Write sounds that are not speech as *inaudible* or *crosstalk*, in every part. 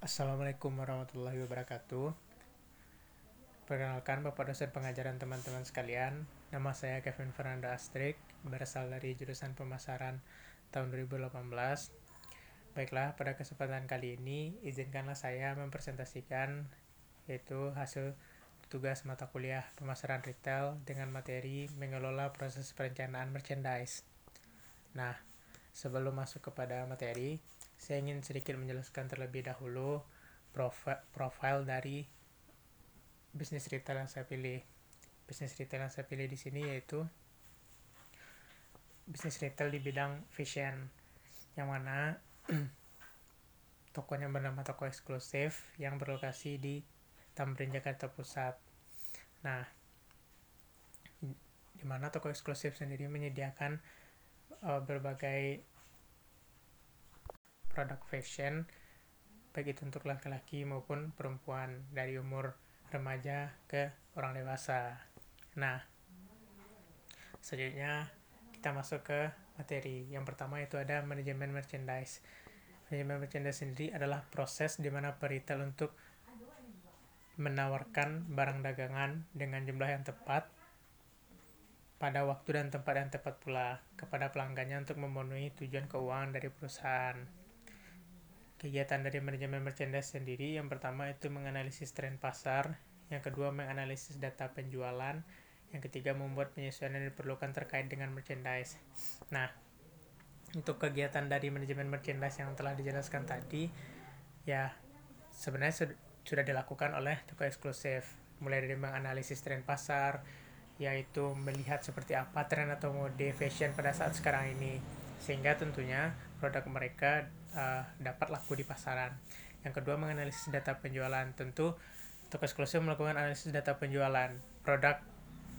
Assalamualaikum warahmatullahi wabarakatuh. Perkenalkan Bapak dosen pengajaran teman-teman sekalian. Nama saya Kevin Fernando Astrik, berasal dari jurusan pemasaran tahun 2018. Baiklah, pada kesempatan kali ini izinkanlah saya mempresentasikan yaitu hasil tugas mata kuliah pemasaran retail dengan materi mengelola proses perencanaan merchandise. Nah, sebelum masuk kepada materi, saya ingin sedikit menjelaskan terlebih dahulu profil, profil dari bisnis retail yang saya pilih. Bisnis retail yang saya pilih di sini yaitu bisnis retail di bidang fashion, yang mana *clears throat* tokonya bernama toko eksklusif yang berlokasi di Tamrin Jakarta Pusat. Nah, di mana toko eksklusif sendiri menyediakan uh, berbagai produk fashion baik itu untuk laki-laki maupun perempuan dari umur remaja ke orang dewasa. Nah, selanjutnya kita masuk ke materi. Yang pertama itu ada manajemen merchandise. Manajemen merchandise sendiri adalah proses di mana peritel untuk menawarkan barang dagangan dengan jumlah yang tepat pada waktu dan tempat yang tepat pula kepada pelanggannya untuk memenuhi tujuan keuangan dari perusahaan kegiatan dari manajemen merchandise sendiri yang pertama itu menganalisis tren pasar yang kedua menganalisis data penjualan yang ketiga membuat penyesuaian yang diperlukan terkait dengan merchandise. Nah untuk kegiatan dari manajemen merchandise yang telah dijelaskan tadi ya sebenarnya sudah dilakukan oleh toko eksklusif. Mulai dari menganalisis tren pasar yaitu melihat seperti apa tren atau mode fashion pada saat sekarang ini. Sehingga tentunya produk mereka uh, dapat laku di pasaran. Yang kedua menganalisis data penjualan. Tentu toko eksklusif melakukan analisis data penjualan produk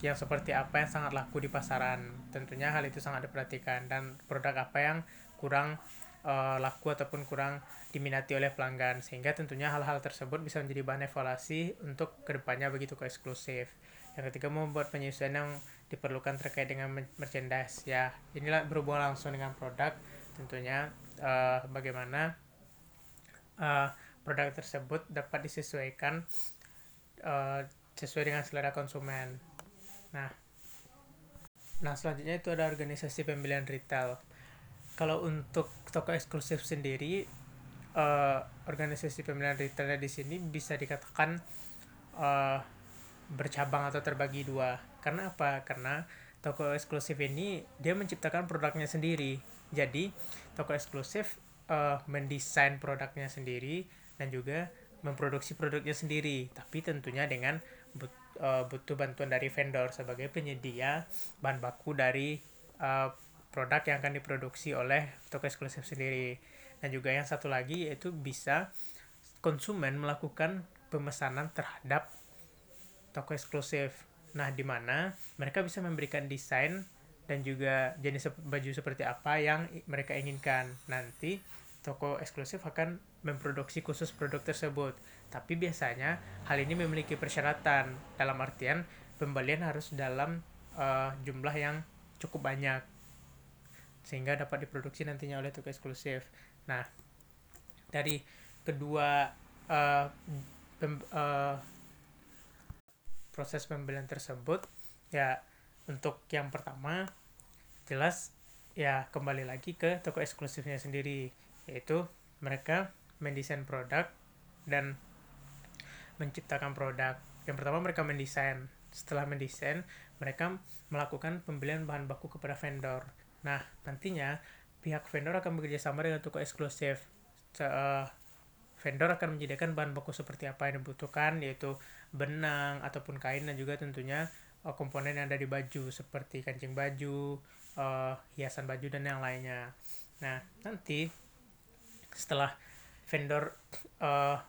yang seperti apa yang sangat laku di pasaran. Tentunya hal itu sangat diperhatikan dan produk apa yang kurang uh, laku ataupun kurang diminati oleh pelanggan sehingga tentunya hal-hal tersebut bisa menjadi bahan evaluasi untuk ke depannya bagi toko eksklusif. Yang ketiga membuat penyesuaian yang diperlukan terkait dengan merchandise ya inilah berhubungan langsung dengan produk tentunya uh, bagaimana uh, produk tersebut dapat disesuaikan uh, sesuai dengan selera konsumen. Nah, nah selanjutnya itu ada organisasi pembelian retail. Kalau untuk toko eksklusif sendiri, uh, organisasi pembelian retailnya di sini bisa dikatakan uh, bercabang atau terbagi dua. Karena apa? Karena toko eksklusif ini dia menciptakan produknya sendiri jadi toko eksklusif uh, mendesain produknya sendiri dan juga memproduksi produknya sendiri, tapi tentunya dengan but, uh, butuh bantuan dari vendor sebagai penyedia bahan baku dari uh, produk yang akan diproduksi oleh toko eksklusif sendiri. Dan juga yang satu lagi yaitu bisa konsumen melakukan pemesanan terhadap toko eksklusif. Nah, di mana mereka bisa memberikan desain dan juga jenis baju seperti apa yang mereka inginkan. Nanti toko eksklusif akan memproduksi khusus produk tersebut. Tapi biasanya hal ini memiliki persyaratan dalam artian pembelian harus dalam uh, jumlah yang cukup banyak sehingga dapat diproduksi nantinya oleh toko eksklusif. Nah, dari kedua uh, pem, uh, proses pembelian tersebut ya untuk yang pertama jelas ya kembali lagi ke toko eksklusifnya sendiri yaitu mereka mendesain produk dan menciptakan produk. Yang pertama mereka mendesain. Setelah mendesain mereka melakukan pembelian bahan baku kepada vendor. Nah nantinya pihak vendor akan bekerja sama dengan toko eksklusif. Uh, vendor akan menyediakan bahan baku seperti apa yang dibutuhkan yaitu benang ataupun kain dan juga tentunya uh, komponen yang ada di baju seperti kancing baju uh, hiasan baju dan yang lainnya. Nah, nanti setelah vendor uh,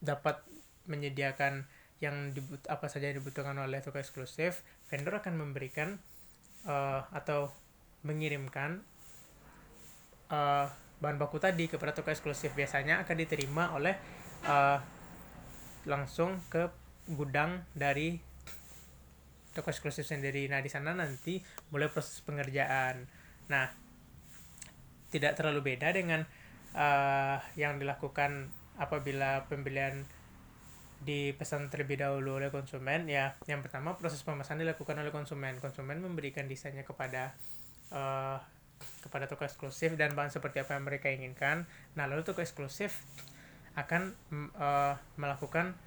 dapat menyediakan yang dibut apa saja yang dibutuhkan oleh toko eksklusif, vendor akan memberikan uh, atau mengirimkan uh, bahan baku tadi kepada toko eksklusif. Biasanya akan diterima oleh uh, langsung ke gudang dari toko eksklusif sendiri. Nah, di sana nanti mulai proses pengerjaan. Nah, tidak terlalu beda dengan uh, yang dilakukan apabila pembelian dipesan terlebih dahulu oleh konsumen ya yang pertama proses pemesanan dilakukan oleh konsumen konsumen memberikan desainnya kepada uh, kepada toko eksklusif dan bahan seperti apa yang mereka inginkan nah lalu toko eksklusif akan uh, melakukan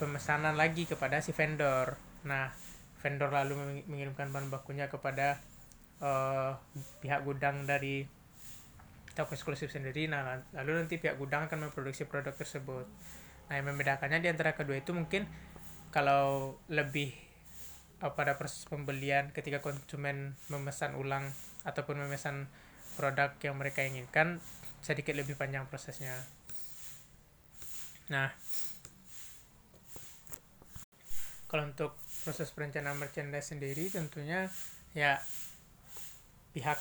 pemesanan lagi kepada si vendor nah vendor lalu mengirimkan bahan bakunya kepada uh, pihak gudang dari toko eksklusif sendiri nah lalu nanti pihak gudang akan memproduksi produk tersebut Nah, yang membedakannya di antara kedua itu mungkin kalau lebih uh, pada proses pembelian ketika konsumen memesan ulang ataupun memesan produk yang mereka inginkan sedikit lebih panjang prosesnya. Nah, kalau untuk proses perencanaan merchandise sendiri tentunya ya pihak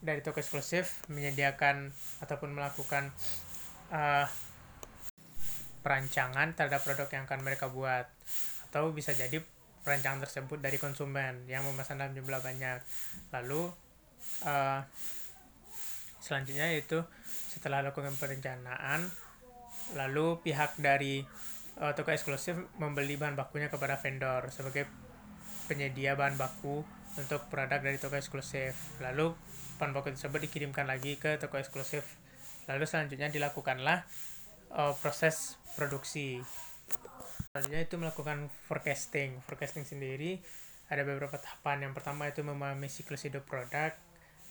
dari toko eksklusif menyediakan ataupun melakukan uh, perancangan terhadap produk yang akan mereka buat. Atau bisa jadi perancangan tersebut dari konsumen yang memesan dalam jumlah banyak. Lalu uh, selanjutnya yaitu setelah lakukan perencanaan lalu pihak dari uh, toko eksklusif membeli bahan bakunya kepada vendor sebagai penyedia bahan baku untuk produk dari toko eksklusif. Lalu bahan baku tersebut dikirimkan lagi ke toko eksklusif. Lalu selanjutnya dilakukanlah uh, proses produksi. Selanjutnya itu melakukan forecasting. Forecasting sendiri ada beberapa tahapan. Yang pertama itu memahami siklus hidup produk.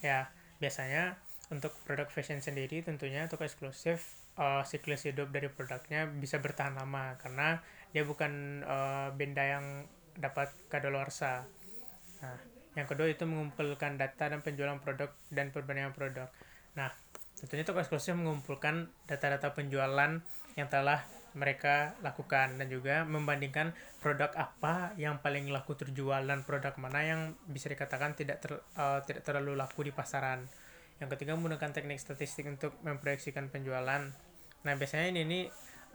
Ya biasanya untuk produk fashion sendiri tentunya toko eksklusif uh, siklus hidup dari produknya bisa bertahan lama karena dia bukan uh, benda yang dapat kadaluarsa nah yang kedua itu mengumpulkan data dan penjualan produk dan perbandingan produk nah Tentunya toko eksklusif mengumpulkan data-data penjualan yang telah mereka lakukan dan juga membandingkan produk apa yang paling laku terjual dan produk mana yang bisa dikatakan tidak ter, uh, tidak terlalu laku di pasaran. Yang ketiga menggunakan teknik statistik untuk memproyeksikan penjualan. Nah biasanya ini, ini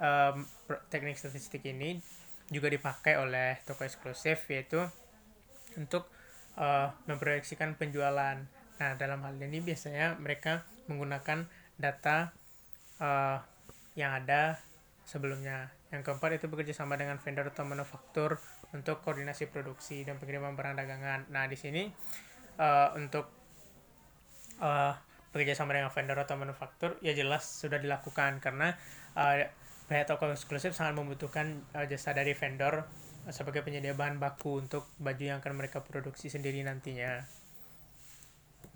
um, teknik statistik ini juga dipakai oleh toko eksklusif yaitu untuk uh, memproyeksikan penjualan. Nah dalam hal ini biasanya mereka menggunakan data uh, yang ada sebelumnya. Yang keempat itu bekerja sama dengan vendor atau manufaktur untuk koordinasi produksi dan pengiriman barang dagangan. Nah, di sini uh, untuk uh, bekerja sama dengan vendor atau manufaktur ya jelas sudah dilakukan karena uh, toko eksklusif sangat membutuhkan uh, jasa dari vendor sebagai penyedia bahan baku untuk baju yang akan mereka produksi sendiri nantinya.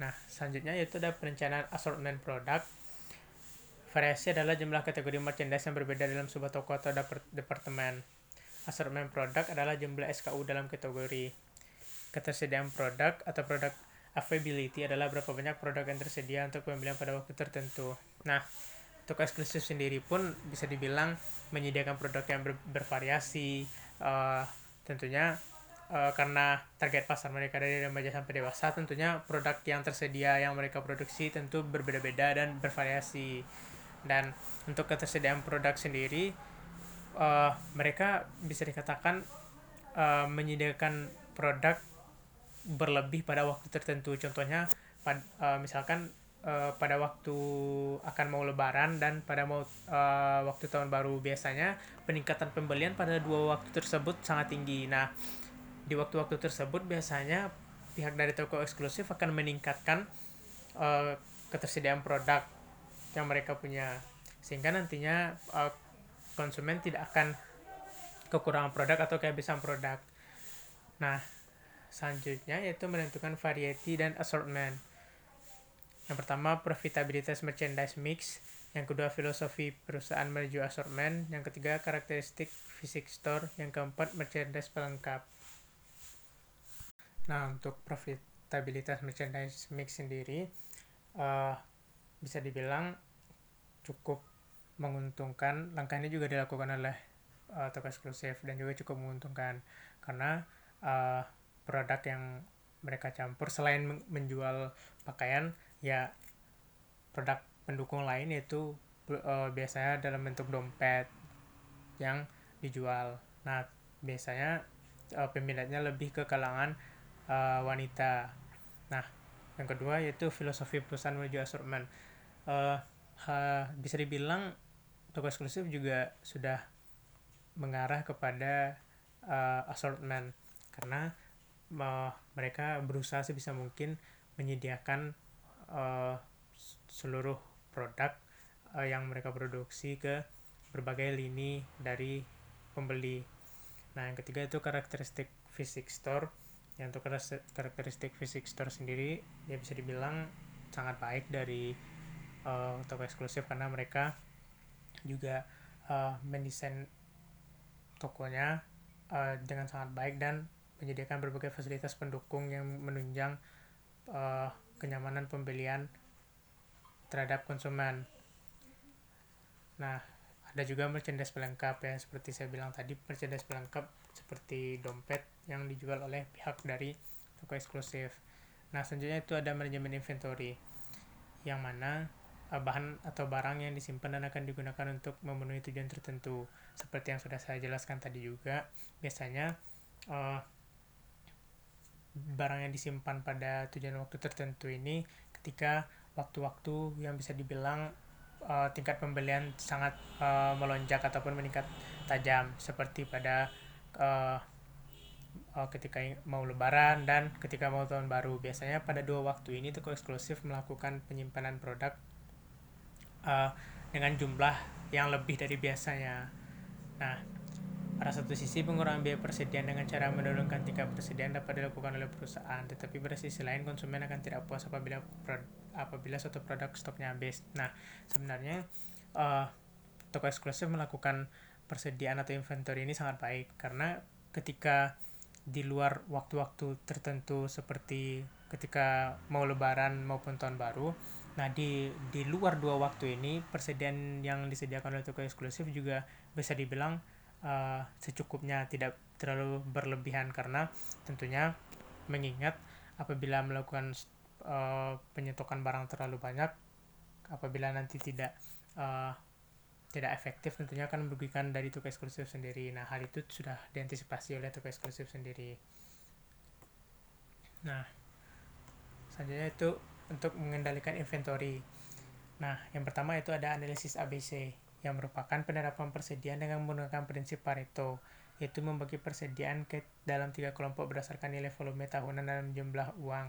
Nah, selanjutnya yaitu ada perencanaan assortment produk. Variasi adalah jumlah kategori merchandise yang berbeda dalam sebuah toko atau departemen. Assortment produk adalah jumlah SKU dalam kategori. Ketersediaan produk atau produk availability adalah berapa banyak produk yang tersedia untuk pembelian pada waktu tertentu. Nah, toko eksklusif sendiri pun bisa dibilang menyediakan produk yang ber bervariasi. Uh, tentunya uh, karena target pasar mereka dari remaja sampai dewasa tentunya produk yang tersedia yang mereka produksi tentu berbeda-beda dan bervariasi dan untuk ketersediaan produk sendiri uh, mereka bisa dikatakan uh, menyediakan produk berlebih pada waktu tertentu. Contohnya pad, uh, misalkan uh, pada waktu akan mau lebaran dan pada mau uh, waktu tahun baru biasanya peningkatan pembelian pada dua waktu tersebut sangat tinggi. Nah di waktu-waktu tersebut biasanya pihak dari toko eksklusif akan meningkatkan uh, ketersediaan produk yang mereka punya. Sehingga nantinya uh, konsumen tidak akan kekurangan produk atau kehabisan produk. Nah, selanjutnya yaitu menentukan variety dan assortment. Yang pertama, profitabilitas merchandise mix. Yang kedua, filosofi perusahaan menuju assortment. Yang ketiga, karakteristik fisik store. Yang keempat, merchandise pelengkap. Nah, untuk profitabilitas merchandise mix sendiri uh, bisa dibilang cukup menguntungkan. Langkah ini juga dilakukan oleh uh, toko eksklusif dan juga cukup menguntungkan karena uh, produk yang mereka campur selain menjual pakaian ya produk pendukung lain yaitu uh, biasanya dalam bentuk dompet yang dijual. Nah, biasanya uh, peminatnya lebih ke kalangan uh, wanita. Nah, yang kedua yaitu filosofi perusahaan menuju assortment. Uh, bisa dibilang toko eksklusif juga sudah mengarah kepada uh, assortment karena uh, mereka berusaha sebisa mungkin menyediakan uh, seluruh produk uh, yang mereka produksi ke berbagai lini dari pembeli. Nah, yang ketiga itu karakteristik fisik store. Yang untuk karakteristik fisik store sendiri, ya bisa dibilang sangat baik dari uh, toko eksklusif karena mereka juga uh, mendesain tokonya uh, dengan sangat baik dan menyediakan berbagai fasilitas pendukung yang menunjang uh, kenyamanan pembelian terhadap konsumen. Nah, ada juga merchandise pelengkap ya seperti saya bilang tadi merchandise pelengkap seperti dompet yang dijual oleh pihak dari toko eksklusif nah selanjutnya itu ada manajemen inventory yang mana uh, bahan atau barang yang disimpan dan akan digunakan untuk memenuhi tujuan tertentu seperti yang sudah saya jelaskan tadi juga biasanya uh, barang yang disimpan pada tujuan waktu tertentu ini ketika waktu-waktu yang bisa dibilang uh, tingkat pembelian sangat uh, melonjak ataupun meningkat tajam. Seperti pada uh, ketika mau lebaran dan ketika mau tahun baru. Biasanya pada dua waktu ini toko eksklusif melakukan penyimpanan produk uh, dengan jumlah yang lebih dari biasanya. Nah pada satu sisi, pengurangan biaya persediaan dengan cara menurunkan tingkat persediaan dapat dilakukan oleh perusahaan, tetapi pada sisi lain konsumen akan tidak puas apabila apabila suatu produk stoknya habis. Nah, sebenarnya uh, toko eksklusif melakukan persediaan atau inventory ini sangat baik karena ketika di luar waktu-waktu tertentu seperti ketika mau lebaran maupun tahun baru, nah di di luar dua waktu ini persediaan yang disediakan oleh toko eksklusif juga bisa dibilang uh, secukupnya tidak terlalu berlebihan karena tentunya mengingat apabila melakukan uh, penyetokan barang terlalu banyak apabila nanti tidak uh, tidak efektif tentunya akan merugikan dari toko eksklusif sendiri. Nah, hal itu sudah diantisipasi oleh toko eksklusif sendiri. Nah, selanjutnya itu untuk mengendalikan inventory. Nah, yang pertama itu ada analisis ABC yang merupakan penerapan persediaan dengan menggunakan prinsip Pareto, yaitu membagi persediaan ke dalam tiga kelompok berdasarkan nilai volume tahunan dan jumlah uang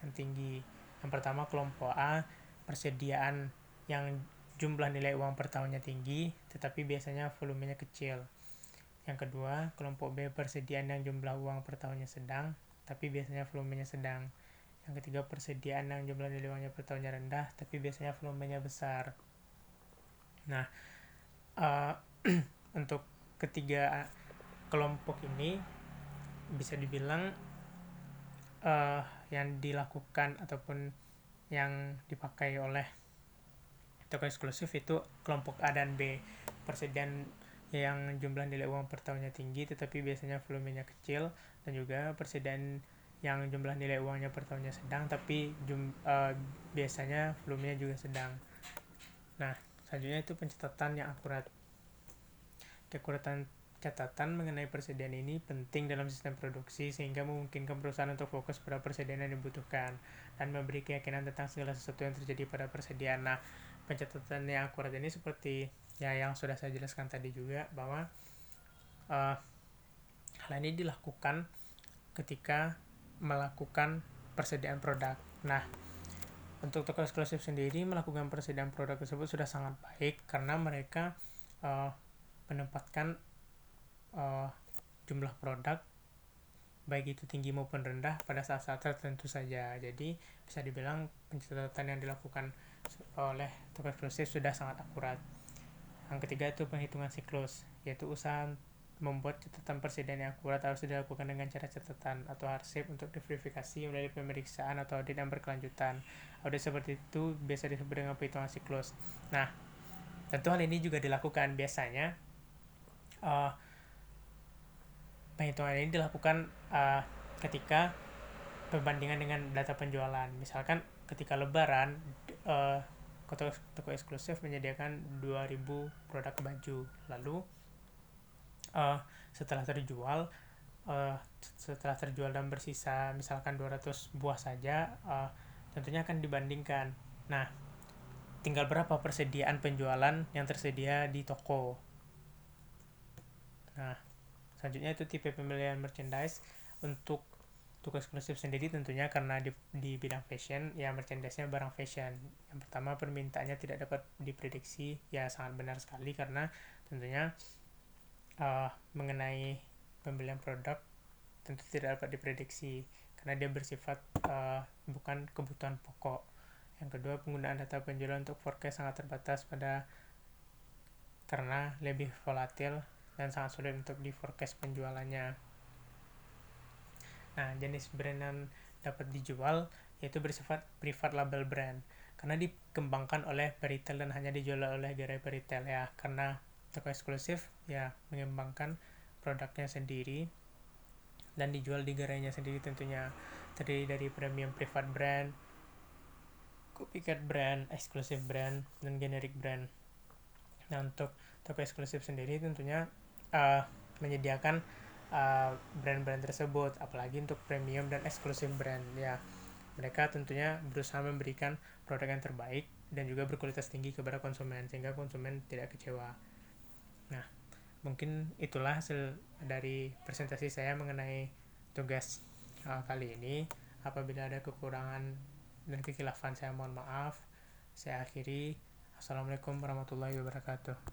yang tinggi. Yang pertama kelompok A, persediaan yang jumlah nilai uang per tahunnya tinggi, tetapi biasanya volumenya kecil. Yang kedua, kelompok B, persediaan yang jumlah uang per tahunnya sedang, tapi biasanya volumenya sedang. Yang ketiga, persediaan yang jumlah nilai uangnya per tahunnya rendah, tapi biasanya volumenya besar. Nah, uh, *clears throat* untuk ketiga kelompok ini bisa dibilang uh, yang dilakukan ataupun yang dipakai oleh toko eksklusif itu kelompok A dan B persediaan yang jumlah nilai uang per tahunnya tinggi tetapi biasanya volumenya kecil dan juga persediaan yang jumlah nilai uangnya per tahunnya sedang tapi jum, uh, biasanya volumenya juga sedang. Nah, Selanjutnya itu pencatatan yang akurat. Keakuratan catatan mengenai persediaan ini penting dalam sistem produksi sehingga memungkinkan perusahaan untuk fokus pada persediaan yang dibutuhkan dan memberi keyakinan tentang segala sesuatu yang terjadi pada persediaan. Nah, pencatatan yang akurat ini seperti ya yang sudah saya jelaskan tadi juga bahwa uh, hal ini dilakukan ketika melakukan persediaan produk. Nah, untuk toko eksklusif sendiri melakukan persediaan produk tersebut sudah sangat baik karena mereka uh, menempatkan uh, jumlah produk baik itu tinggi maupun rendah pada saat-saat tertentu saja. Jadi bisa dibilang pencatatan yang dilakukan oleh toko eksklusif sudah sangat akurat. Yang ketiga itu penghitungan siklus, yaitu usaha membuat catatan persediaan yang akurat harus dilakukan dengan cara catatan atau arsip untuk diverifikasi melalui pemeriksaan atau audit yang berkelanjutan. Audit seperti itu biasa disebut dengan perhitungan siklus. Nah, tentu hal ini juga dilakukan biasanya. Uh, penghitungan ini dilakukan uh, ketika perbandingan dengan data penjualan. Misalkan ketika lebaran, uh, toko, toko eksklusif menyediakan 2000 produk baju. Lalu uh, setelah terjual uh, setelah terjual dan bersisa misalkan 200 buah saja uh, tentunya akan dibandingkan. Nah tinggal berapa persediaan penjualan yang tersedia di toko? Nah selanjutnya itu tipe pembelian merchandise. Untuk untuk eksklusif sendiri tentunya karena di, di bidang fashion ya merchandise-nya barang fashion. Yang pertama permintaannya tidak dapat diprediksi ya sangat benar sekali karena tentunya uh, mengenai pembelian produk tentu tidak dapat diprediksi karena dia bersifat uh, bukan kebutuhan pokok yang kedua penggunaan data penjualan untuk forecast sangat terbatas pada karena lebih volatil dan sangat sulit untuk di forecast penjualannya. Nah, jenis brand yang dapat dijual yaitu bersifat privat label brand karena dikembangkan oleh peritel dan hanya dijual oleh gerai peritel ya karena toko eksklusif ya mengembangkan produknya sendiri dan dijual di gerainya sendiri tentunya. Terdiri dari premium privat brand, copycat brand, eksklusif brand, dan generic brand. Nah untuk toko eksklusif sendiri tentunya uh, menyediakan uh, brand-brand tersebut apalagi untuk premium dan eksklusif brand ya. Mereka tentunya berusaha memberikan produk yang terbaik dan juga berkualitas tinggi kepada konsumen sehingga konsumen tidak kecewa mungkin itulah hasil dari presentasi saya mengenai tugas uh, kali ini. Apabila ada kekurangan dan kekilafan saya mohon maaf. Saya akhiri. Assalamualaikum warahmatullahi wabarakatuh